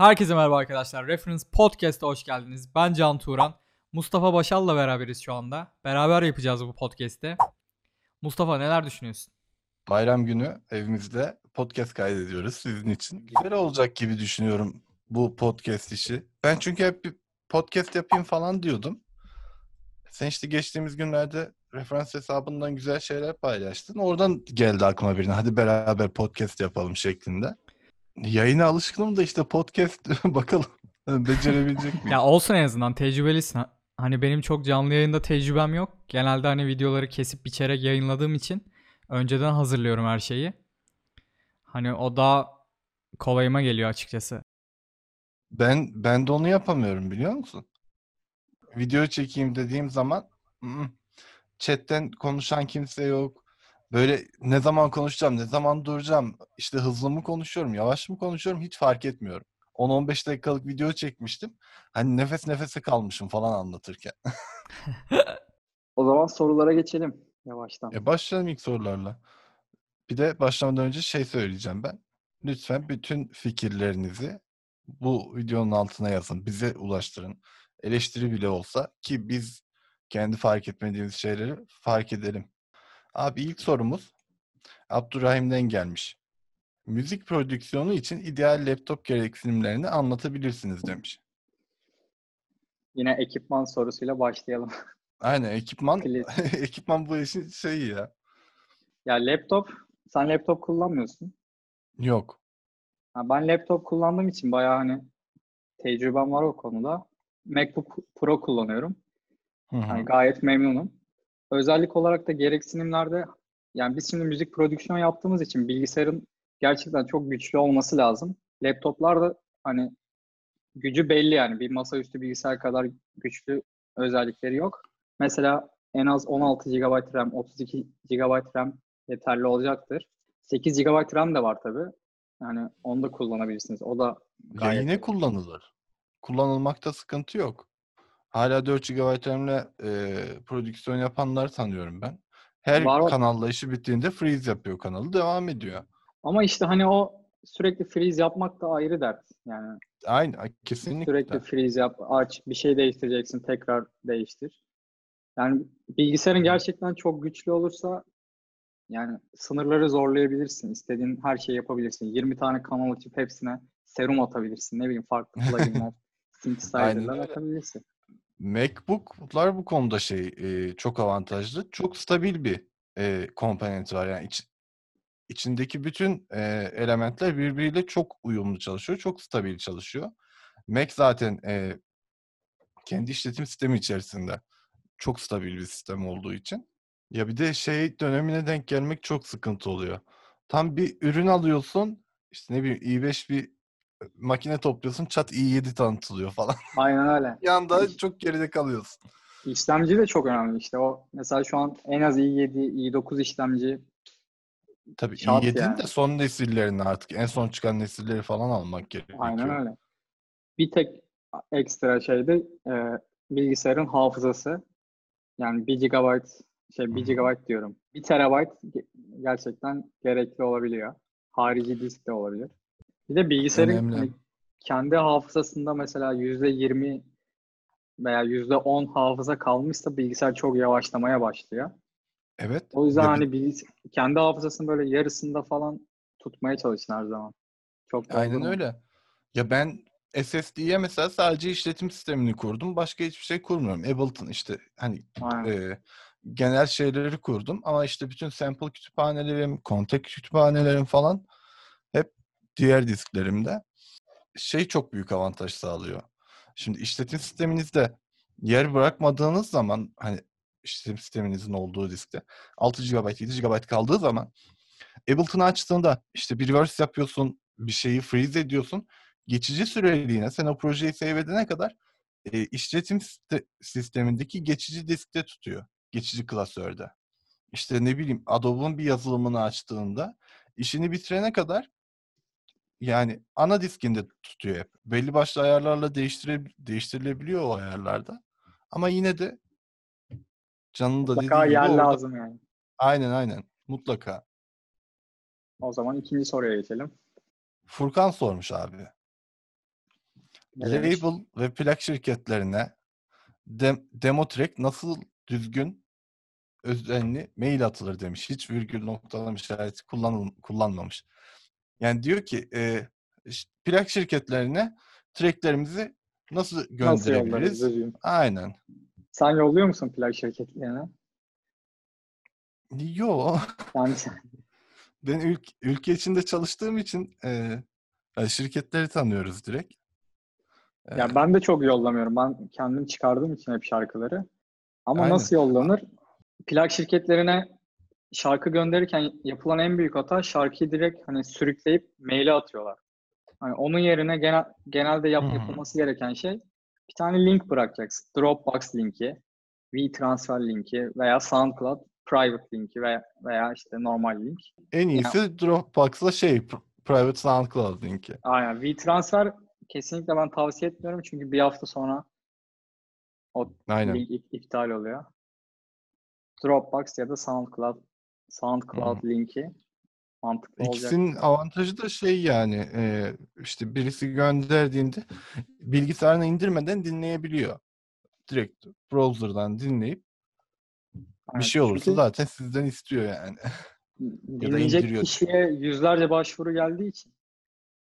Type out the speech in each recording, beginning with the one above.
Herkese merhaba arkadaşlar. Reference Podcast'a hoş geldiniz. Ben Can Turan. Mustafa Başal'la beraberiz şu anda. Beraber yapacağız bu podcast'i. Mustafa neler düşünüyorsun? Bayram günü evimizde podcast kaydediyoruz sizin için. Güzel olacak gibi düşünüyorum bu podcast işi. Ben çünkü hep bir podcast yapayım falan diyordum. Sen işte geçtiğimiz günlerde referans hesabından güzel şeyler paylaştın. Oradan geldi aklıma birine. Hadi beraber podcast yapalım şeklinde. Yayına alışkınım da işte podcast bakalım becerebilecek miyim? Ya olsun en azından tecrübelisin. Hani benim çok canlı yayında tecrübem yok. Genelde hani videoları kesip biçerek yayınladığım için önceden hazırlıyorum her şeyi. Hani o daha kolayıma geliyor açıkçası. Ben ben de onu yapamıyorum biliyor musun? Video çekeyim dediğim zaman ı-ı, chatten konuşan kimse yok. Böyle ne zaman konuşacağım, ne zaman duracağım, işte hızlı mı konuşuyorum, yavaş mı konuşuyorum hiç fark etmiyorum. 10-15 dakikalık video çekmiştim. Hani nefes nefese kalmışım falan anlatırken. O zaman sorulara geçelim yavaştan. E başlayalım ilk sorularla. Bir de başlamadan önce şey söyleyeceğim ben. Lütfen bütün fikirlerinizi bu videonun altına yazın. Bize ulaştırın. Eleştiri bile olsa ki biz kendi fark etmediğimiz şeyleri fark edelim. Abi ilk sorumuz Abdurrahim'den gelmiş. Müzik prodüksiyonu için ideal laptop gereksinimlerini anlatabilirsiniz demiş. Yine ekipman sorusuyla başlayalım. Aynen ekipman ekipman bu işin şeyi ya. Ya laptop, sen laptop kullanmıyorsun. Yok. Ha, ben laptop kullandığım için bayağı hani tecrübem var o konuda. MacBook Pro kullanıyorum. Hı hı. Yani gayet memnunum. Özellik olarak da gereksinimlerde yani biz şimdi müzik prodüksiyon yaptığımız için bilgisayarın gerçekten çok güçlü olması lazım. Laptoplar da hani gücü belli yani bir masaüstü bilgisayar kadar güçlü özellikleri yok. Mesela en az 16 GB RAM, 32 GB RAM yeterli olacaktır. 8 GB RAM de var tabii. Yani onu da kullanabilirsiniz. O da Ya gayet yine kullanılır. Kullanılmakta sıkıntı yok. Hala 4 GB RAM'le e, prodüksiyon yapanlar tanıyorum ben. Her var. kanalla işi bittiğinde freeze yapıyor kanalı. Devam ediyor. Ama işte hani o sürekli freeze yapmak da ayrı dert. Yani Aynı. Kesinlikle. Sürekli freeze yap, aç, bir şey değiştireceksin, tekrar değiştir. Yani bilgisayarın gerçekten çok güçlü olursa yani sınırları zorlayabilirsin. İstediğin her şeyi yapabilirsin. 20 tane kanal açıp hepsine serum atabilirsin. Ne bileyim farklı pluginler, Aynen synthesizer'lar öyle. atabilirsin. MacBook'lar bu konuda şey e, çok avantajlı. Çok stabil bir e, komponenti var. Yani iç- içindeki bütün e, elementler birbiriyle çok uyumlu çalışıyor. Çok stabil çalışıyor. Mac zaten e, kendi işletim sistemi içerisinde çok stabil bir sistem olduğu için. Ya bir de şey dönemine denk gelmek çok sıkıntı oluyor. Tam bir ürün alıyorsun, işte ne bileyim i5 bir makine topluyorsun, çat i7 tanıtılıyor falan. Aynen öyle. Bir anda çok geride kalıyorsun. İşlemci de çok önemli işte. O mesela şu an en az i7, i9 işlemci Tabii şart i7'nin yani. de son nesillerini artık en son çıkan nesilleri falan almak Aynen gerekiyor. öyle. Bir tek ekstra şey de e, bilgisayarın hafızası. Yani 1 GB şey Hı 1 hı. GB diyorum. 1 TB ge- gerçekten gerekli olabiliyor. Harici disk de olabilir. Bir de bilgisayarın Önemli. hani kendi hafızasında mesela %20 veya %10 hafıza kalmışsa bilgisayar çok yavaşlamaya başlıyor. Evet. O yüzden hani bilgis- kendi hafızasının böyle yarısında falan tutmaya çalışın her zaman. Çok Aynen öyle. Ya ben SSD'ye mesela sadece işletim sistemini kurdum. Başka hiçbir şey kurmuyorum. Ableton işte hani Aynen. e, genel şeyleri kurdum ama işte bütün sample kütüphanelerim, kontek kütüphanelerim falan diğer disklerimde. Şey çok büyük avantaj sağlıyor. Şimdi işletim sisteminizde yer bırakmadığınız zaman hani işletim sisteminizin olduğu diskte 6 GB, 7 GB kaldığı zaman Ableton'ı açtığında işte bir reverse yapıyorsun, bir şeyi freeze ediyorsun. Geçici süreliğine sen o projeyi save edene kadar e, işletim siste- sistemindeki geçici diskte tutuyor. Geçici klasörde. İşte ne bileyim Adobe'un bir yazılımını açtığında işini bitirene kadar yani ana diskinde tutuyor hep. Belli başlı ayarlarla değiştire, değiştirilebiliyor o ayarlarda. Ama yine de canın da dediği Mutlaka gibi yer orada lazım yani. aynen aynen mutlaka. O zaman ikinci soruya geçelim. Furkan sormuş abi. Ne demiş? label ve plak şirketlerine dem, demo track nasıl düzgün özenli mail atılır demiş. Hiç virgül noktalama işareti kullanıl, kullanmamış. Yani diyor ki e, plak şirketlerine tracklerimizi nasıl Nasıl gönderebiliriz? düzgün? Aynen. Sen yolluyor musun plak şirketlerine? Yo. Yani Ben ülk, ülke içinde çalıştığım için e, yani şirketleri tanıyoruz direkt. E, ya ben de çok yollamıyorum. Ben kendim çıkardığım için hep şarkıları. Ama Aynen. nasıl yollanır? Plak şirketlerine şarkı gönderirken yapılan en büyük hata şarkıyı direkt hani sürükleyip maile atıyorlar. Hani onun yerine genel, genelde yap, yapılması gereken şey bir tane link bırakacaksın. Dropbox linki, WeTransfer linki veya SoundCloud private linki veya, veya işte normal link. en iyisi Dropbox'la şey pr- Private SoundCloud linki. Aynen. WeTransfer kesinlikle ben tavsiye etmiyorum çünkü bir hafta sonra o Aynen. link ip- iptal oluyor. Dropbox ya da SoundCloud SoundCloud linki mantıklı olacak. İkisinin avantajı da şey yani e, işte birisi gönderdiğinde bilgisayarına indirmeden dinleyebiliyor. Direkt browser'dan dinleyip bir Aynen. şey olursa Çünkü zaten sizden istiyor yani. dinleyecek kişiye yüzlerce başvuru geldiği için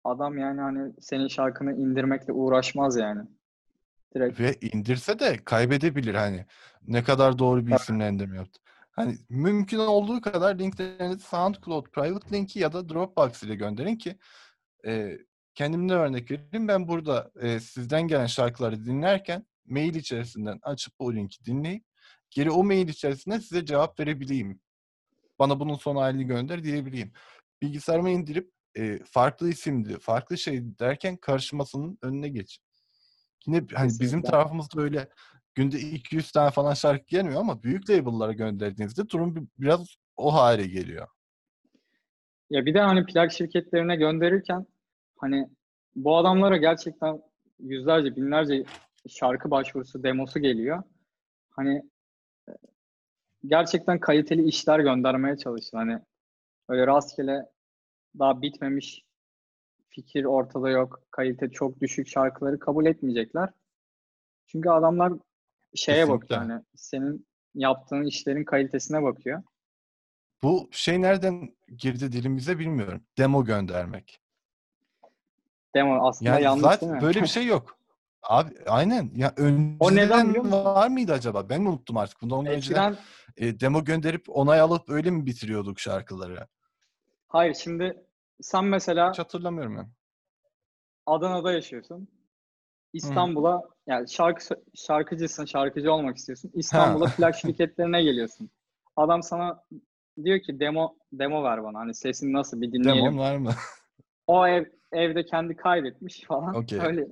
adam yani hani senin şarkını indirmekle uğraşmaz yani. Direkt Ve indirse de kaybedebilir hani. Ne kadar doğru bir Evet. isimlendirme yaptı. Hani mümkün olduğu kadar linklerinizi SoundCloud private linki ya da Dropbox ile gönderin ki e, kendimden örnek vereyim. Ben burada e, sizden gelen şarkıları dinlerken mail içerisinden açıp o linki dinleyip geri o mail içerisinde size cevap verebileyim. Bana bunun son halini gönder diyebileyim. Bilgisayarıma indirip e, farklı isimdi, farklı şey derken karışmasının önüne geç. Yine hani bizim Kesinlikle. tarafımızda öyle günde 200 tane falan şarkı gelmiyor ama büyük label'lara gönderdiğinizde durum bir- biraz o hale geliyor. Ya bir de hani plak şirketlerine gönderirken hani bu adamlara gerçekten yüzlerce, binlerce şarkı başvurusu, demosu geliyor. Hani e, gerçekten kaliteli işler göndermeye çalışın. Hani öyle rastgele daha bitmemiş fikir ortada yok. Kalite çok düşük şarkıları kabul etmeyecekler. Çünkü adamlar şeye Kesinlikle. bakıyor hani senin yaptığın işlerin kalitesine bakıyor. Bu şey nereden girdi dilimize bilmiyorum. Demo göndermek. Demo aslında Yani yanlış zaten değil mi? böyle bir şey yok. Abi aynen. Ya O neden önceden var mıydı acaba? Ben unuttum artık. Önceden Eskiden e, demo gönderip onay alıp öyle mi bitiriyorduk şarkıları? hayır şimdi sen mesela Hiç hatırlamıyorum ben. Adana'da yaşıyorsun. İstanbul'a yani şarkı şarkıcısın, şarkıcı olmak istiyorsun. İstanbul'a plak şirketlerine geliyorsun. Adam sana diyor ki demo demo ver bana. Hani sesin nasıl bir dinleyelim. Demon var mı? O ev evde kendi kaydetmiş falan. Okey. Öyle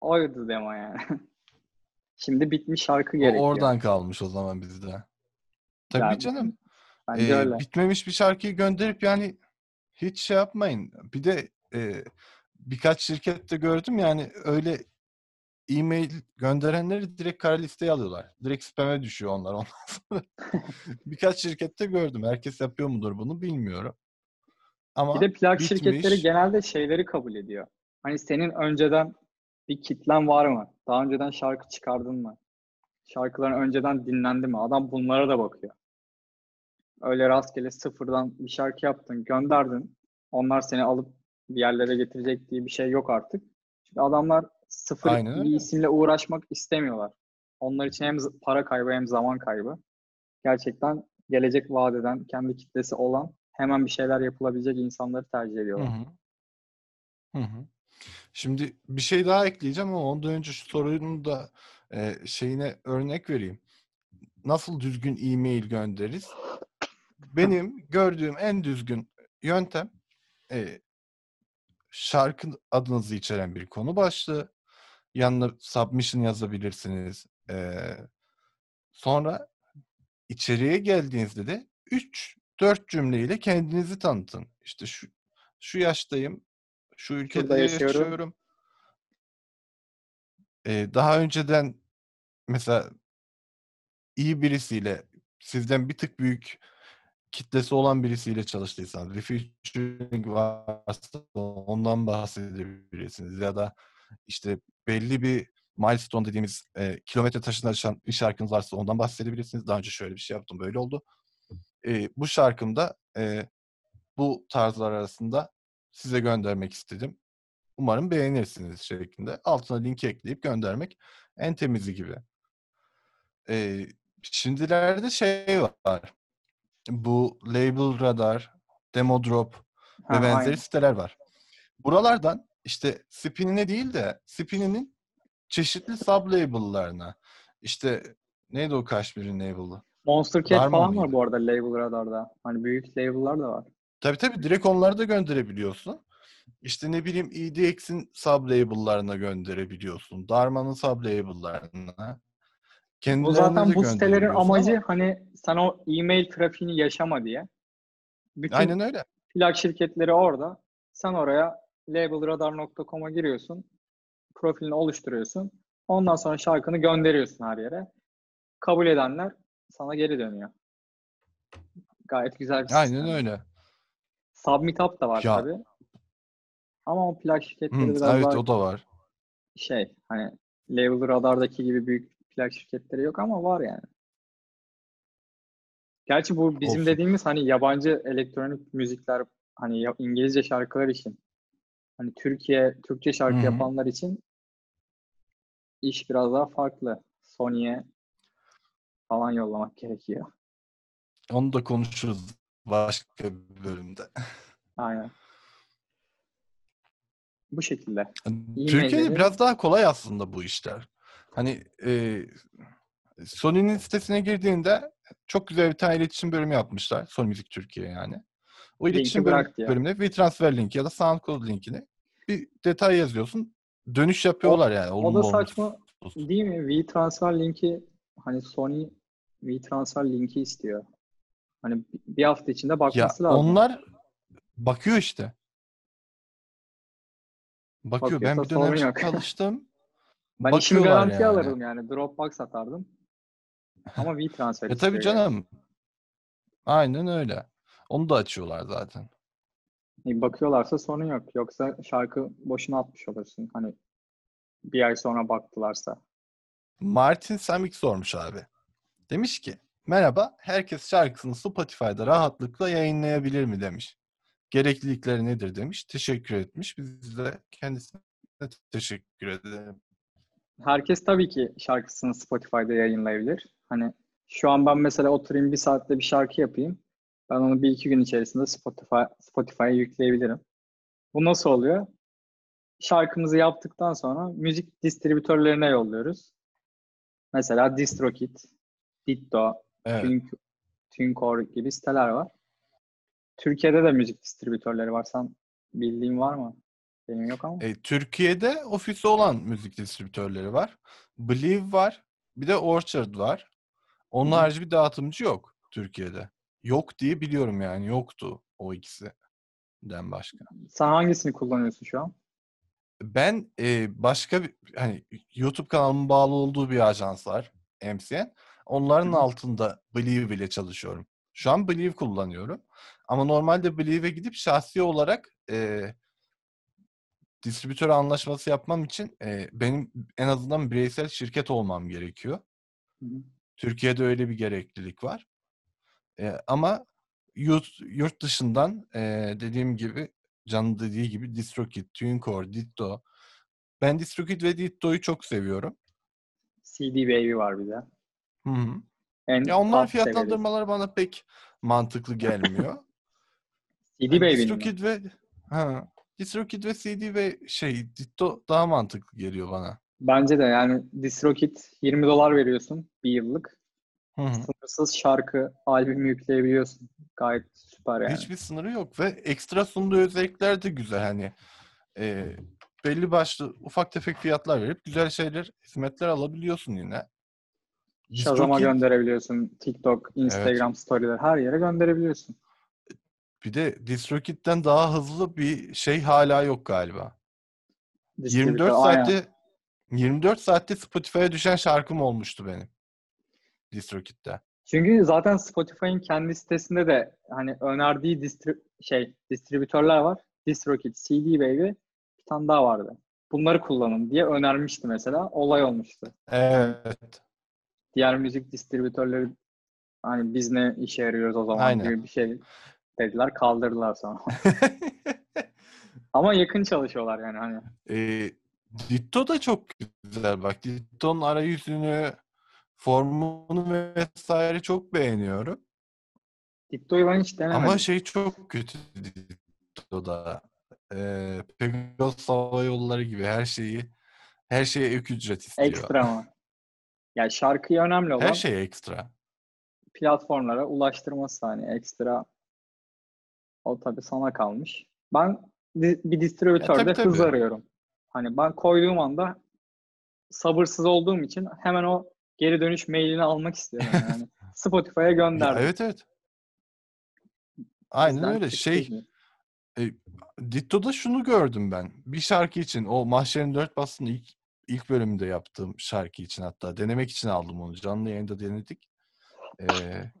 oydu demo yani. Şimdi bitmiş şarkı O gerekiyor. oradan kalmış o zaman bizde. Tabii Yani canım. Bence Ee, öyle. bitmemiş bir şarkıyı gönderip yani hiç şey yapmayın. Bir de e, birkaç şirkette gördüm yani öyle e-mail gönderenleri direkt kara listeye alıyorlar. Direkt spam'e düşüyor onlar ondan sonra. birkaç şirkette gördüm. Herkes yapıyor mudur bunu bilmiyorum. Ama Bir de plak bitmiş. şirketleri genelde şeyleri kabul ediyor. Hani senin önceden bir kitlen var mı? Daha önceden şarkı çıkardın mı? Şarkıların önceden dinlendi mi? Adam bunlara da bakıyor. Öyle rastgele sıfırdan bir şarkı yaptın, gönderdin. Onlar seni alıp bir yerlere getirecek diye bir şey yok artık. Çünkü adamlar sıfır Aynen bir isimle uğraşmak istemiyorlar. Onlar için hem para kaybı hem zaman kaybı. Gerçekten gelecek vadeden kendi kitlesi olan hemen bir şeyler yapılabilecek insanları tercih Hı ediyorlar. hı. Hı hı. Şimdi bir şey daha ekleyeceğim ama ondan önce şu sorunun da e, şeyine örnek vereyim. Nasıl düzgün e-mail göndeririz? Benim gördüğüm en düzgün yöntem e, şarkı adınızı içeren bir konu başlığı. Yanına submission yazabilirsiniz. E, sonra içeriye geldiğinizde de 3-4 cümleyle kendinizi tanıtın. İşte şu şu yaştayım, şu ülkede Şurada yaşıyorum. yaşıyorum. Ee, daha önceden mesela iyi birisiyle sizden bir tık büyük kitlesi olan birisiyle çalıştıysanız, bir featuring varsa ondan bahsedebilirsiniz ya da işte belli bir milestone dediğimiz e, kilometre taşına aşan bir şarkınız varsa ondan bahsedebilirsiniz. Daha önce şöyle bir şey yaptım böyle oldu. E, bu şarkımda e, bu tarzlar arasında size göndermek istedim. Umarım beğenirsiniz şeklinde. Altına linki ekleyip göndermek en temizi gibi. E, şimdilerde şey var. Bu Label Radar, Demo Drop Ha, ve benzeri aynen. siteler var. Buralardan işte spinine değil de spininin çeşitli sub-label'larına işte neydi o Kashmir'in label'ı? Monster Cat Darman falan var mıydı? bu arada Label Radar'da. Hani büyük label'lar da var. Tabii tabii direkt onları da gönderebiliyorsun. İşte ne bileyim EDX'in sub-label'larına gönderebiliyorsun. Darman'ın sub-label'larına. Bu Kendilerine zaten de bu sitelerin amacı ama- hani sen o e-mail trafiğini yaşama diye. Bütün Aynen öyle. plak şirketleri orada. Sen oraya labelradar.com'a giriyorsun. Profilini oluşturuyorsun. Ondan sonra şarkını gönderiyorsun her yere. Kabul edenler sana geri dönüyor. Gayet güzel bir Aynen sistem. öyle. Submit Up da var Ya- tabii. Ama o plak şirketleri Hı, biraz evet daha o da var. şey hani Label Radar'daki gibi büyük plak şirketleri yok ama var yani. Gerçi bu bizim Olsun. dediğimiz hani yabancı elektronik müzikler hani ya- İngilizce şarkılar için hani Türkiye Türkçe şarkı Hı hı. yapanlar için iş biraz daha farklı. Sony'ye falan yollamak gerekiyor. Onu da konuşuruz başka bir bölümde. Aynen. Bu şekilde. Türkiye'de E-mailleri- biraz daha kolay aslında bu işler. Hani e, Sony'nin sitesine girdiğinde çok güzel bir tane iletişim bölümü yapmışlar. Sony Müzik Türkiye yani. O iletişim bölüm- bırak diye. bölümüne WeTransfer linki ya da SoundCloud linkini bir detay yazıyorsun. Dönüş yapıyorlar yani. O da saçma değil mi? WeTransfer linki hani Sony WeTransfer linki istiyor. Hani bi- bir hafta içinde Ya bakması lazım. onlar bakıyor işte. Bakıyor. Ben Bakıyorsa bir dönem çalıştım. Ben işimi garantiye yani. alırdım yani. Dropbox atardım. Ama WeTransfer E tabii yani. canım. Aynen öyle. Onu da açıyorlar zaten. E, Bakıyorlarsa sorun yok. Yoksa şarkı boşuna atmış olursun. Hani bir ay sonra baktılarsa. Martin Samik sormuş abi. Demiş ki merhaba herkes şarkısını Spotify'da rahatlıkla yayınlayabilir mi demiş. Gereklilikleri nedir demiş. Teşekkür etmiş. Biz de kendisine teşekkür edelim. Herkes tabii ki şarkısını Spotify'da yayınlayabilir. Hani şu an ben mesela oturayım bir saatte bir şarkı yapayım. Ben onu bir iki gün içerisinde Spotify Spotify'a yükleyebilirim. Bu nasıl oluyor? Şarkımızı yaptıktan sonra müzik distribütörlerine yolluyoruz. Mesela DistroKid, Ditto, Evet. Tune- TuneCore gibi siteler var. Türkiye'de de müzik distribütörleri var. Sen bildiğin var mı? Benim yok ama. E, Türkiye'de ofisi olan müzik distribütörleri var. Believe var. Bir de Orchard var. Onun harici bir dağıtımcı yok Türkiye'de. Yok diye biliyorum yani. Yoktu o ikisinden başka. Sen hangisini kullanıyorsun şu an? Ben e, başka bir hani YouTube kanalımın bağlı olduğu bir ajans var. MCN. Onların hı. altında Believe ile çalışıyorum. Şu an Believe kullanıyorum. Ama normalde Believe'e gidip şahsi olarak e, distribütör anlaşması yapmam için e, benim en azından bireysel şirket olmam gerekiyor. Hı hı. Türkiye'de öyle bir gereklilik var. E, ama yurt, yurt dışından e, dediğim gibi Can'ın dediği gibi DistroKid, TuneCore, Ditto. Ben DistroKid ve Ditto'yu çok seviyorum. CD Baby var bir de. Hı hı. En Ya seviyede. fiyatlandırmaları bana pek mantıklı gelmiyor. CD Hani Baby'nin mi? DistroKid ve ha, DistroKid ve CD ve şey Ditto daha mantıklı geliyor bana. Bence de yani DistroKid 20 dolar veriyorsun bir yıllık. Hı hı. Sınırsız şarkı, albüm yükleyebiliyorsun. Gayet süper yani. Hiçbir sınırı yok ve ekstra sunduğu özellikler de güzel hani e, belli başlı ufak tefek fiyatlar verip güzel şeyler, hizmetler alabiliyorsun yine. Shazam'a gönderebiliyorsun. TikTok, Instagram storyler her yere gönderebiliyorsun. Bir de DistroKid'den daha hızlı bir şey hala yok galiba. Distribütör, 24 aynen. saatte 24 saatte Spotify'a düşen şarkım olmuştu benim. DistroKid'de. Çünkü zaten Spotify'ın kendi sitesinde de hani önerdiği distri şey distribütörler var. DistroKid, CD Baby bir tane daha vardı. bunları kullanın diye önermişti mesela. Olay olmuştu. Evet. Diğer müzik distribütörleri hani biz ne işe yarıyoruz o zaman Aynen. gibi bir şey dediler. Kaldırdılar sonra. Ama yakın çalışıyorlar yani hani. e, Ditto da çok güzel. Bak Ditto'nun arayüzünü, formunu vesaire çok beğeniyorum. Ditto'yu ben hiç denemedim. Ama şey çok kötü Ditto'da. E, Pegasus Hava Yolları gibi her şeyi her şeye ek ücret istiyor. Ekstra mı? Yani şarkıya önemli olan Her şey ekstra. platformlara ulaştırması hani ekstra o tabii sana kalmış. Ben di- bir distribütörde tabii, hız tabii. arıyorum. Hani ben koyduğum anda sabırsız olduğum için hemen o geri dönüş mailini almak istiyorum yani. Spotify'a Ya, gönderdim. evet evet. Aynen Bizden öyle. Şey gibi. Ditto'da şunu gördüm ben. Bir şarkı için o Mahşer'in Dört Bassı'nın ilk ilk bölümünde yaptığım şarkı için hatta denemek için aldım onu. Canlı yayında denedik. Ee,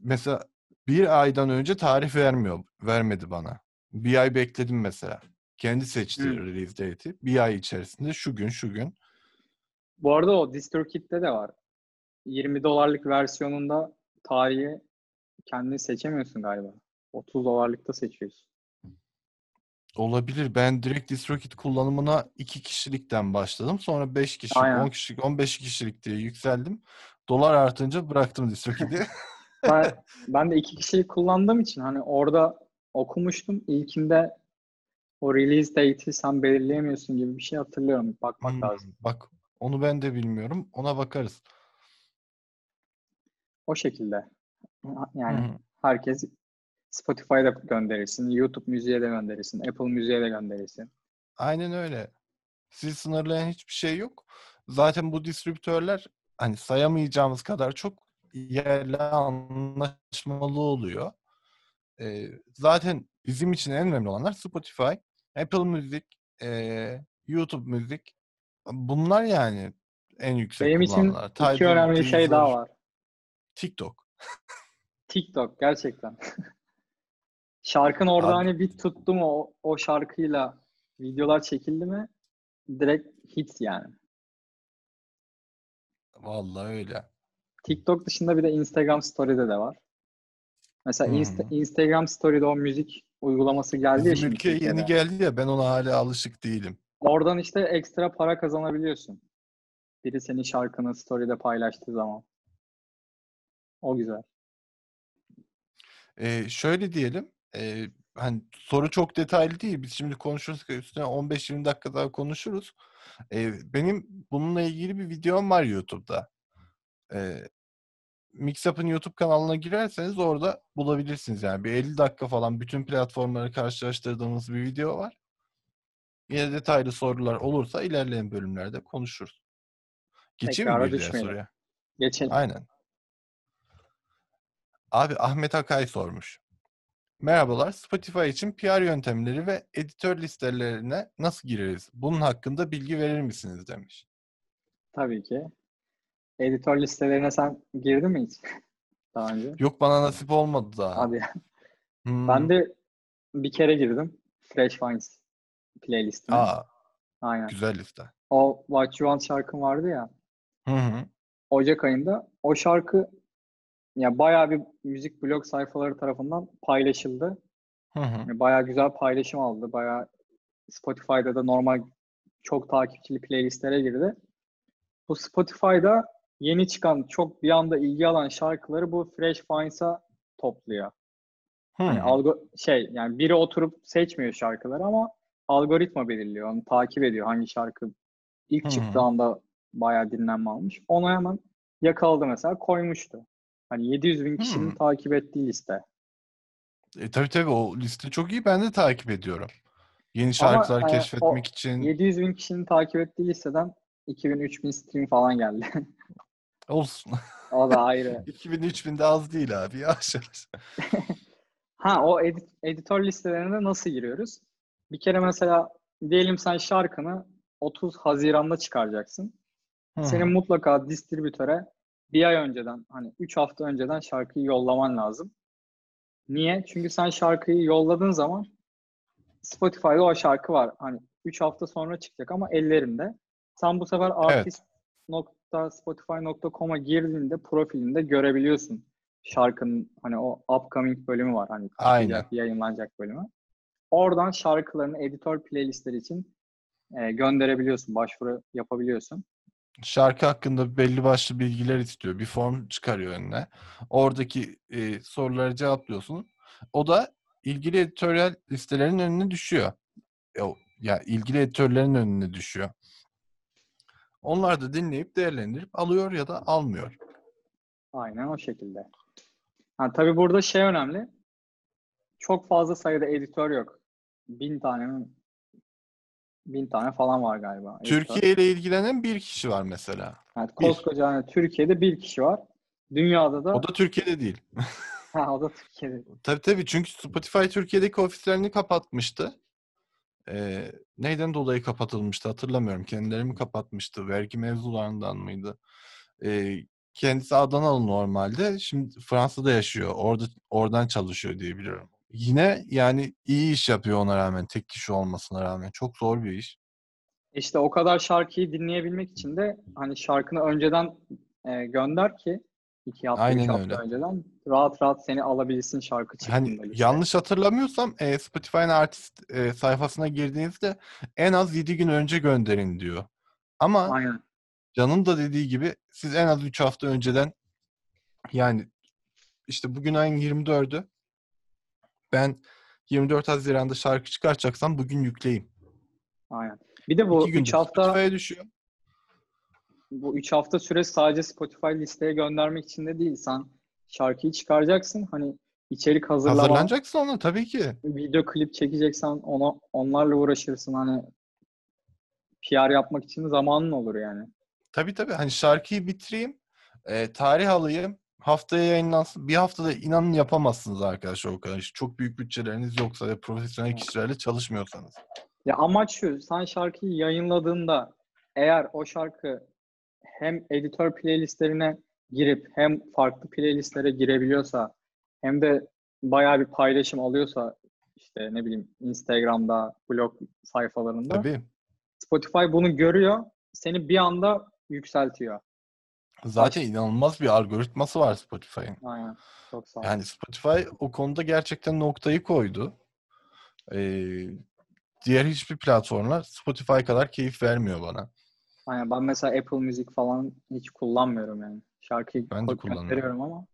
mesela bir aydan önce tarih vermiyor. Vermedi bana. Bir ay bekledim mesela. Kendi seçti Hı. release date'i. Bir ay içerisinde şu gün şu gün. Bu arada o DistroKid'de de var. 20 dolarlık versiyonunda tarihi kendini seçemiyorsun galiba. 30 dolarlıkta seçiyorsun. Olabilir. Ben direkt DistroKid kullanımına iki kişilikten başladım. Sonra 5 kişilik, Aynen. 10 kişilik, 15 kişilik diye yükseldim. Dolar artınca bıraktım DistroKid'i. Ben, ben de iki kişiyi kullandığım için hani orada okumuştum. İlkinde o release date'i sen belirleyemiyorsun gibi bir şey hatırlıyorum. Bakmak Hmm, lazım. Bak onu ben de bilmiyorum. Ona bakarız. O şekilde. Yani hı. herkes Spotify'da gönderirsin, YouTube müziğe de gönderirsin, Apple müziğe de gönderirsin. Aynen öyle. Sizi sınırlayan hiçbir şey yok. Zaten bu distribütörler hani sayamayacağımız kadar çok yerle anlaşmalı oluyor. Ee, zaten bizim için en önemli olanlar Spotify, Apple Müzik, ee, YouTube Müzik. Bunlar yani en yüksek Benim için kullanılanlar. iki Tidal, önemli şey daha Deezer, var. TikTok. TikTok gerçekten. Şarkın orada Abi- hani bir tuttu mu o, o şarkıyla videolar çekildi mi direkt hit yani. Vallahi öyle. TikTok dışında bir de Instagram Story'de de var. Mesela Hı Insta-. Instagram Story'de o müzik uygulaması geldi ya Bizim şimdi ülkeye yeni geldi ya ben ona hala alışık değilim. Oradan işte ekstra para kazanabiliyorsun. Biri senin şarkını story'de paylaştığı zaman. O güzel. Ee, şöyle diyelim. e, hani soru çok detaylı değil. Biz şimdi konuşuruz üstüne 15-20 dakika daha konuşuruz. Ee, benim bununla ilgili bir videom var YouTube'da. Ee, Mixup'ın YouTube kanalına girerseniz orada bulabilirsiniz. Yani bir 50 dakika falan bütün platformları karşılaştırdığımız bir video var. Yine detaylı sorular olursa ilerleyen bölümlerde konuşuruz. Geçeyim mi Tekrara bir diğer düşmeyelim. soruya? Geçelim. Aynen. Abi Ahmet Akay sormuş. Merhabalar. Spotify için PR yöntemleri ve editör listelerine nasıl gireriz? Bunun hakkında bilgi verir misiniz demiş. Tabii ki. Editör listelerine sen girdin mi hiç? Daha önce. Yok bana nasip olmadı daha. Hadi. Hmm. Ben de bir kere girdim. Fresh Finds playlistine. Aa, Aynen. güzel liste. O What You Want şarkım vardı ya. Hı hı. Ocak ayında o şarkı ya bayağı bir müzik blog sayfaları tarafından paylaşıldı. Hı hı. Yani Bayağı güzel paylaşım aldı. Bayağı Spotify'da da normal çok takipçili playlistlere girdi. Bu Spotify'da yeni çıkan çok bir anda ilgi alan şarkıları bu Fresh Finds'a topluyor. Hani hı. algo şey yani biri oturup seçmiyor şarkıları ama algoritma belirliyor. Onu takip ediyor hangi şarkı ilk hı. çıktığı anda bayağı dinlenme almış. Onu hemen yakaladı mesela koymuştu. Hani 700 bin kişinin Hı. takip ettiği liste. E, tabii tabii o liste çok iyi. Ben de takip ediyorum. Yeni Ama, şarkılar e, o keşfetmek için 700 bin kişinin takip ettiği listeden 2000-3000 stream falan geldi. olsun. o da ayrı. 2000-3000 de az değil abi. Yavaş yavaş. Ha o edit- editör listelerine nasıl giriyoruz? Bir kere mesela diyelim sen şarkını 30 Haziran'da çıkaracaksın. Hı. Senin mutlaka distribütöre bir ay önceden hani 3 hafta önceden şarkıyı yollaman lazım. Niye? Çünkü sen şarkıyı yolladığın zaman Spotify'da o şarkı var. Hani 3 hafta sonra çıkacak ama ellerinde. Sen bu sefer artist.spotify.com'a girdiğinde profilinde görebiliyorsun şarkının hani o upcoming bölümü var hani Aynen. yayınlanacak bölümü. Oradan şarkılarını editör playlistleri için e, gönderebiliyorsun, başvuru yapabiliyorsun. Şarkı hakkında belli başlı bilgiler istiyor. Bir form çıkarıyor önüne. Oradaki e, soruları cevaplıyorsun. O da ilgili editoryal listelerin önüne düşüyor. E, o- ya ilgili editörlerin önüne düşüyor. Onlar da dinleyip değerlendirip alıyor ya da almıyor. Aynen o şekilde. Ha, tabii burada şey önemli. Çok fazla sayıda editör yok. Bin tane mi? Bin tane falan var galiba. editör. Türkiye ile ilgilenen bir kişi var mesela. Yani koskoca hani Türkiye'de bir kişi var. Dünyada da O da Türkiye'de değil. ha, o da Türkiye'de. Tabii tabii çünkü Spotify Türkiye'deki ofislerini kapatmıştı. Ee, neyden dolayı kapatılmıştı hatırlamıyorum. Kendileri mi kapatmıştı? Vergi mevzularından mıydı? Ee, kendisi Adanalı normalde. Şimdi Fransa'da yaşıyor. Orada oradan çalışıyor diye biliyorum. Yine yani iyi iş yapıyor ona rağmen. Tek kişi olmasına rağmen. Çok zor bir iş. İşte o kadar şarkıyı dinleyebilmek için de hani şarkını önceden e, gönder ki iki hafta, Aynen üç hafta öyle. önceden rahat rahat seni alabilsin şarkı çıktığında. Hani liste. yanlış hatırlamıyorsam e, Spotify'ın artist e, sayfasına girdiğinizde en az 7 gün önce gönderin diyor. Ama Aynen. Can'ın da dediği gibi siz en az 3 hafta önceden yani işte bugün ayın 24'ü ben 24 Haziran'da şarkı çıkartacaksam bugün yükleyeyim. Aynen. Bir de bu 2 günde 3 hafta Spotify'a düşüyor. Bu 3 hafta süresi sadece Spotify listeye göndermek için de değil. Sen şarkıyı çıkaracaksın. Hani içerik hazırlama, Hazırlanacaksın ona tabii ki. video klip çekeceksen ona onlarla uğraşırsın. Hani PR yapmak için zamanın olur yani. Tabii tabii hani şarkıyı bitireyim, e, tarih alayım, haftaya yayınlansın. Bir haftada inanın yapamazsınız arkadaşlar o kadar. Çok büyük bütçeleriniz yoksa ve profesyonel kişilerle çalışmıyorsanız. Ya amaç şu, sen şarkıyı yayınladığında eğer o şarkı hem editör playlistlerine girip hem farklı playlistlere girebiliyorsa hem de bayağı bir paylaşım alıyorsa işte ne bileyim Instagram'da, blog sayfalarında Tabii. Spotify bunu görüyor, seni bir anda yükseltiyor. Zaten inanılmaz bir algoritması var Spotify'ın. Aynen. Çok sağ ol. Yani Spotify o konuda gerçekten noktayı koydu. Ee, diğer hiçbir platformlar Spotify kadar keyif vermiyor bana. Aynen. Ben mesela Apple Music falan hiç kullanmıyorum yani. Şarkıyı Ben de kullanmıyorum. ama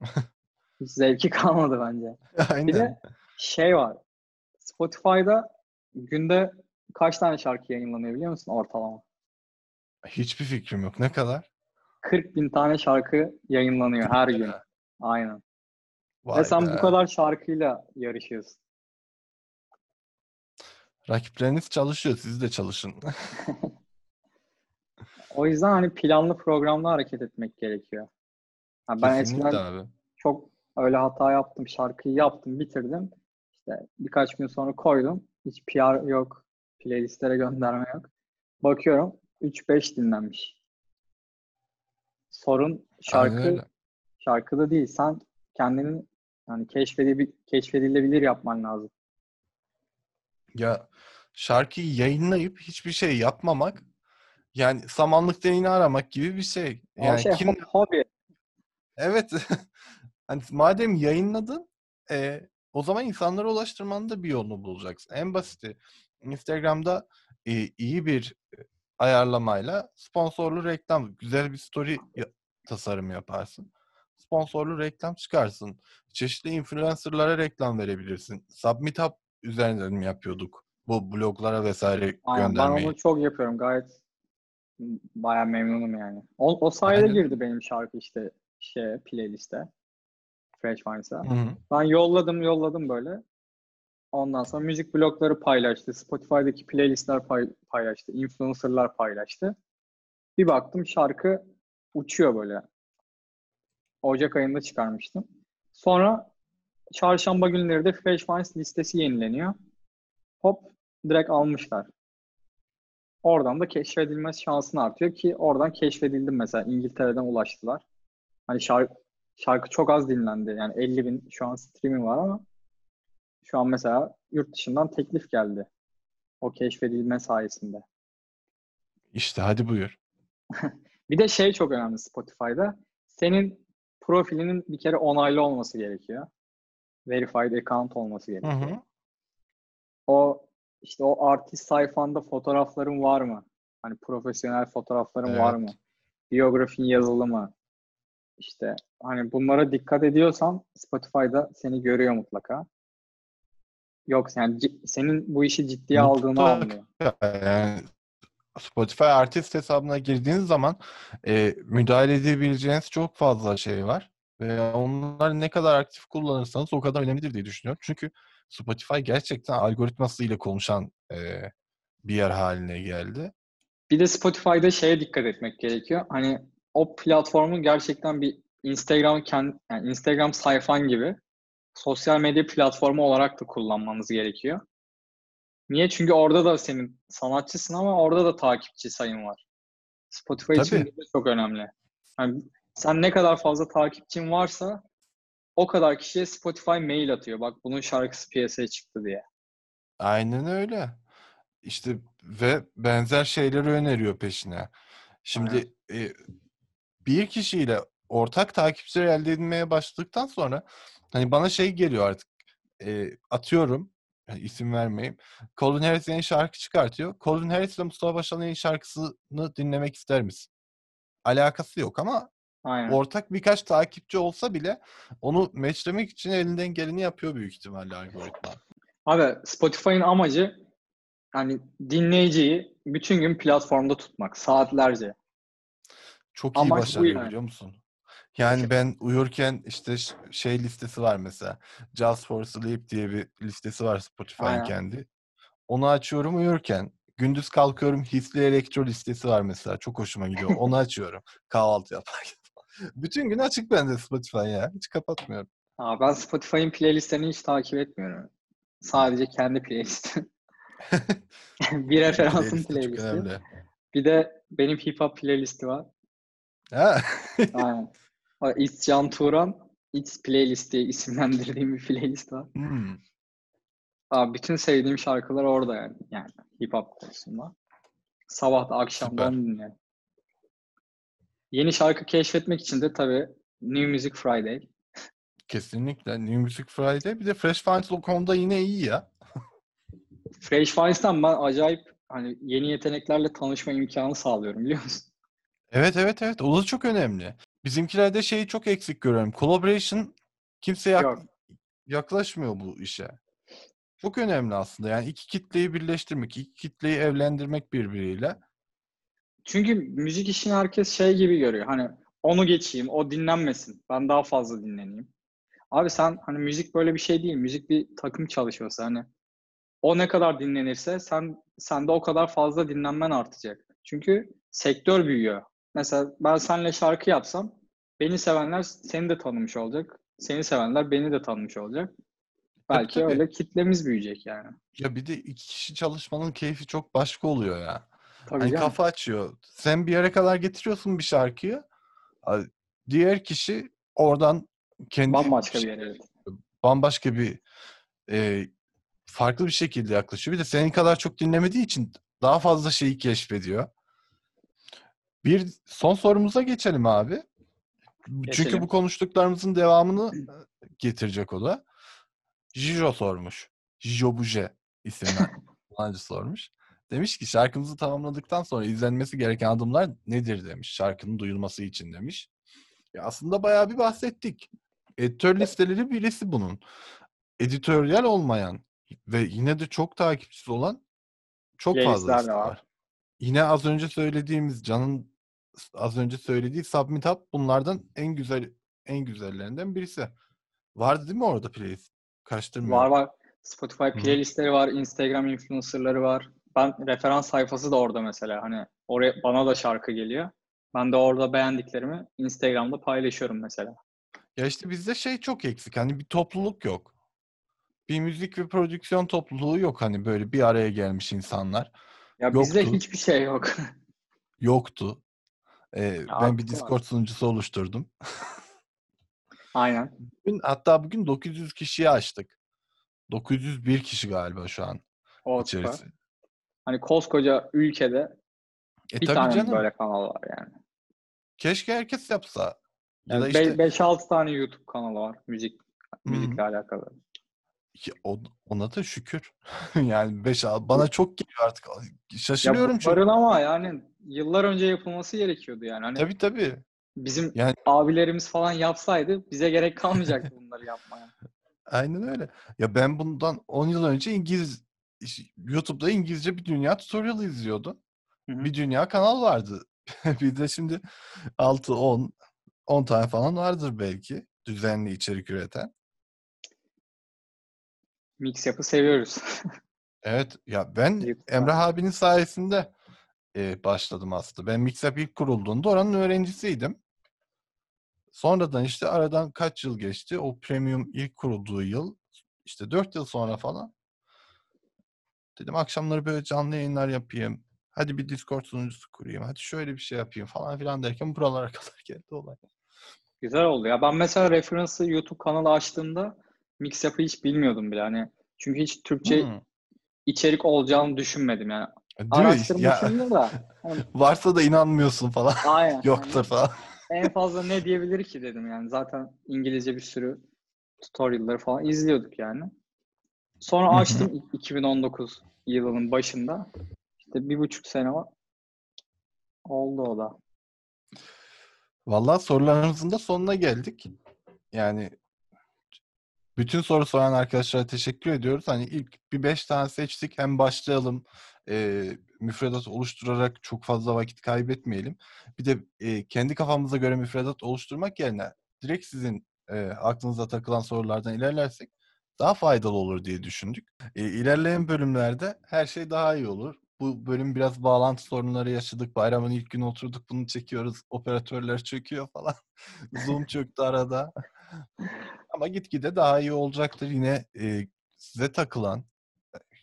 hiç zevki kalmadı bence. Bir Aynen. de şey var. Spotify'da günde kaç tane şarkı yayınlanıyor biliyor musun ortalama? Hiçbir fikrim yok. Ne kadar? 40 bin tane şarkı yayınlanıyor her gün. Aynen. Vay Ve sen be. bu kadar şarkıyla yarışıyorsun. Rakipleriniz çalışıyor. Siz de çalışın. O yüzden hani planlı programlı hareket etmek gerekiyor. Ha, ben Kesinlikle eskiden abi. çok öyle hata yaptım. Şarkıyı yaptım, bitirdim. İşte birkaç gün sonra koydum. Hiç PR yok. Playlistlere gönderme yok. Bakıyorum 3-5 dinlenmiş. Sorun şarkı şarkıda değil. Sen kendini yani keşfedebil keşfedilebilir yapman lazım. Ya şarkıyı yayınlayıp hiçbir şey yapmamak yani samanlık deneyini aramak gibi bir şey. Yani şey kim ho- hobi. Evet. Hani madem yayınladın, e, o zaman insanlara ulaştırmanın da bir yolunu bulacaksın. En basiti Instagram'da e, iyi bir e, ayarlamayla sponsorlu reklam, güzel bir story tasarımı yaparsın. Sponsorlu reklam çıkarsın. Çeşitli influencerlara reklam verebilirsin. Submeetup üzerinden mi yapıyorduk? Bu bloglara vesaire Aynen, ben göndermeyi. onu çok yapıyorum. Gayet bayağı memnunum yani. O, o sayede Aynen. girdi benim şarkı işte şey playliste. Fresh Vines'a. Ben yolladım yolladım böyle. Ondan sonra müzik blogları paylaştı. Spotify'daki playlistler pay- paylaştı. Influencerlar paylaştı. Bir baktım şarkı uçuyor böyle. Ocak ayında çıkarmıştım. Sonra çarşamba günleri de Fresh Finds listesi yenileniyor. Hop direkt almışlar. Oradan da keşfedilme şansın artıyor ki oradan keşfedildim mesela İngiltere'den ulaştılar. Hani şarkı, şarkı çok az dinlendi. Yani 50 bin şu an streaming var ama şu an mesela yurt dışından teklif geldi. O keşfedilme sayesinde. İşte hadi buyur. Bir de şey çok önemli Spotify'da. Senin profilinin bir kere onaylı olması gerekiyor. Verified account olması Hı gerekiyor. hı. O işte o artist sayfanda fotoğrafların var mı? Hani profesyonel fotoğrafların var Evet. mı? Biyografin yazılı mı? İşte hani bunlara dikkat ediyorsan Spotify'da seni görüyor mutlaka. Yok yani senin bu işi ciddiye aldığını anlıyor. Yani Spotify artist hesabına girdiğiniz zaman e, müdahale edebileceğiniz çok fazla şey var. Ve onları ne kadar aktif kullanırsanız o kadar önemlidir diye düşünüyorum. Çünkü Spotify gerçekten algoritmasıyla konuşan e, bir yer haline geldi. Bir de Spotify'da şeye dikkat etmek gerekiyor. Hani o platformun gerçekten bir Instagram kendi, yani Instagram sayfan gibi sosyal medya platformu olarak da kullanmanız gerekiyor. Niye? Çünkü orada da senin sanatçısın ama orada da takipçi sayın var. Spotify için Tabii. bu da çok önemli. Yani sen ne kadar fazla takipçin varsa o kadar kişiye Spotify mail atıyor. Bak bunun şarkısı piyasaya çıktı diye. Aynen öyle. İşte ve benzer şeyleri öneriyor peşine. Şimdi e, bir kişiyle ortak takipçiler elde edilmeye başladıktan sonra hani bana şey geliyor artık e, atıyorum yani isim vermeyeyim. Colin Harris yeni şarkı çıkartıyor. Colin Harris ile Mustafa Başaran'ın yeni şarkısını dinlemek ister misin? Alakası yok ama Aynen. ortak birkaç takipçi olsa bile onu matchlemek için elinden geleni yapıyor büyük ihtimalle algoritma. Abi Spotify'ın amacı hani dinleyiciyi bütün gün platformda tutmak saatlerce. Çok iyi Amaç başarıyor yani. biliyor musun? Yani ben uyurken işte şey listesi var mesela. Just for Sleep diye bir listesi var Spotify'ın kendi. Onu açıyorum uyurken. Gündüz kalkıyorum hisli elektro listesi var mesela. Çok hoşuma gidiyor. Onu açıyorum kahvaltı yaparken. Bütün gün açık bende Spotify ya. Hiç kapatmıyorum. Aa, ben Spotify'ın playlistlerini hiç takip etmiyorum. Sadece kendi playlistim. bir referansın playlisti. önemli. Bir de benim hip hop playlisti var. Ha? Aynen. It's Can Turan It's Playlist diye isimlendirdiğim bir playlist var. Hmm. Aa, bütün sevdiğim şarkılar orada yani. Yani hip hop konusunda. Sabah da akşam onu dinliyorum. Yeni şarkı keşfetmek için de tabii New Music Friday. Kesinlikle. New Music Friday. Bir de Fresh Finds.com'da yine iyi ya. Fresh Finds'tan ben acayip hani yeni yeteneklerle tanışma imkanı sağlıyorum biliyor musun? Evet evet evet. O da çok önemli. Bizimkilerde şeyi çok eksik görüyorum. Collaboration kimse yak- Yok. yaklaşmıyor bu işe. Çok önemli aslında. Yani iki kitleyi birleştirmek, iki kitleyi evlendirmek birbiriyle. Çünkü müzik işini herkes şey gibi görüyor. Hani onu geçeyim, o dinlenmesin. Ben daha fazla dinleneyim. Abi sen hani müzik böyle bir şey değil. Müzik bir takım çalışması. Hani o ne kadar dinlenirse sen sende o kadar fazla dinlenmen artacak. Çünkü sektör büyüyor. Mesela ben seninle şarkı yapsam beni sevenler seni de tanımış olacak. Seni sevenler beni de tanımış olacak. Belki tabii. öyle kitlemiz büyüyecek yani. Ya bir de iki kişi çalışmanın keyfi çok başka oluyor ya. Tabii Hani canım. kafa açıyor. Sen bir yere kadar getiriyorsun bir şarkıyı. Diğer kişi oradan kendi Bambaşka bir şey- yer evet. bambaşka bir e, farklı bir şekilde yaklaşıyor. Bir de senin kadar çok dinlemediği için daha fazla şeyi keşfediyor. Bir son sorumuza geçelim abi. Çünkü Geçelim. bu konuştuklarımızın devamını e, getirecek o da. Jijo sormuş. Jijo Buje isimli kullanıcı sormuş. Demiş ki şarkımızı tamamladıktan sonra izlenmesi gereken adımlar nedir demiş. Şarkının duyulması için demiş. Ya aslında bayağı bir bahsettik. Editör listeleri birisi bunun. Editoryal olmayan ve yine de çok takipçisi olan çok fazla liste var. var. Yine az önce söylediğimiz Can'ın az önce söylediği Submit Up bunlardan en güzel en güzellerinden birisi. Vardı değil mi orada playlist? Karıştırmıyorum. Var var. Spotify playlistleri var, Instagram influencerları var. Ben referans sayfası da orada mesela. Hani oraya bana da şarkı geliyor. Ben de orada beğendiklerimi Instagram'da paylaşıyorum mesela. Ya işte bizde şey çok eksik. Hani bir topluluk yok. Bir müzik ve prodüksiyon topluluğu yok. Hani böyle bir araya gelmiş insanlar. Ya bizde Yoktu. hiçbir şey yok. Yoktu. Ee, ben bir artık var. Discord sunucusu oluşturdum. Aynen. Bugün, hatta bugün 900 kişiyi açtık. 901 kişi galiba şu an O süper. Hani koskoca ülkede E bir tabii tane canım. böyle kanal var yani. Keşke herkes yapsa. Ya Yani da işte 5-6 tane YouTube kanalı var müzik müzikle alakalı. Ya ona da şükür. yani 5 bana çok geliyor artık. Ya Şaşırıyorum çünkü. bunların ama yani yıllar önce yapılması gerekiyordu yani. Hani Tabii tabii. bizim Yani- abilerimiz falan yapsaydı bize gerek kalmayacaktı bunları yapmaya. Aynen öyle. Ya ben bundan 10 yıl önce İngiliz YouTube'da İngilizce bir dünya tutorial izliyordum. Hı hı. Bir dünya kanal vardı. bir de şimdi 6 10 10 tane falan vardır belki düzenli içerik üreten. Mix yapı seviyoruz. Evet ya ben YouTube'da. Emrah abinin sayesinde e, başladım aslında. Ben Mixup ilk kurulduğunda oranın öğrencisiydim. Sonradan işte aradan kaç yıl geçti? O premium ilk kurulduğu yıl işte 4 yıl sonra falan dedim akşamları böyle canlı yayınlar yapayım. Hadi bir Discord sunucusu kurayım. Hadi şöyle bir şey yapayım falan filan derken buralara kadar geldi olay. Güzel oldu ya. Ben mesela referansı YouTube kanalı açtığımda mix yapı hiç bilmiyordum bile. Hani çünkü hiç Türkçe Hmm. içerik olacağını düşünmedim yani. Değil mi? Ya, Araştırmışımdır da. Hani, varsa da inanmıyorsun falan. aynen. Yoktur falan. Hani en fazla ne diyebilir ki dedim yani. Zaten İngilizce bir sürü tutorial'ları falan izliyorduk yani. Sonra açtım 2019 yılının başında. İşte bir buçuk sene var. Oldu o da. Vallahi sorularımızın da sonuna geldik. Yani bütün soru soran arkadaşlara teşekkür ediyoruz. Hani ilk bir beş tane seçtik. Hem başlayalım. e, müfredat oluşturarak çok fazla vakit kaybetmeyelim. Bir de e, kendi kafamıza göre müfredat oluşturmak yerine direkt sizin e, aklınıza takılan sorulardan ilerlersek daha faydalı olur diye düşündük. E, ilerleyen bölümlerde her şey daha iyi olur. Bu bölüm biraz bağlantı sorunları yaşadık. Bayramın ilk günü oturduk bunu çekiyoruz. Operatörler çöküyor falan. Zoom çöktü arada. Ama gitgide daha iyi olacaktır. Yine e, size takılan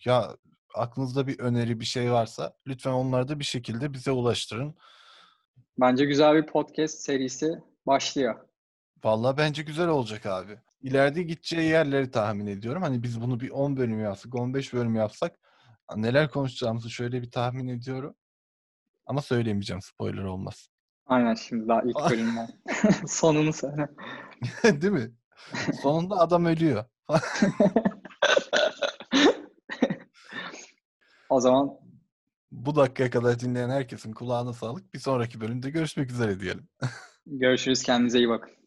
ya aklınızda bir öneri bir şey varsa lütfen onları da bir şekilde bize ulaştırın. Bence güzel bir podcast serisi başlıyor. Vallahi bence güzel olacak abi. İleride gideceği yerleri tahmin ediyorum. Hani biz bunu bir 10 bölüm yapsak, 15 bölüm yapsak neler konuşacağımızı şöyle bir tahmin ediyorum. Ama söyleyemeyeceğim spoiler olmaz. Aynen şimdi daha ilk bölümden. Sonunu söyle. Değil mi? Sonunda adam ölüyor. O zaman Bu dakikaya kadar dinleyen herkesin kulağına sağlık. Bir sonraki bölümde görüşmek üzere diyelim. görüşürüz. Kendinize iyi bakın.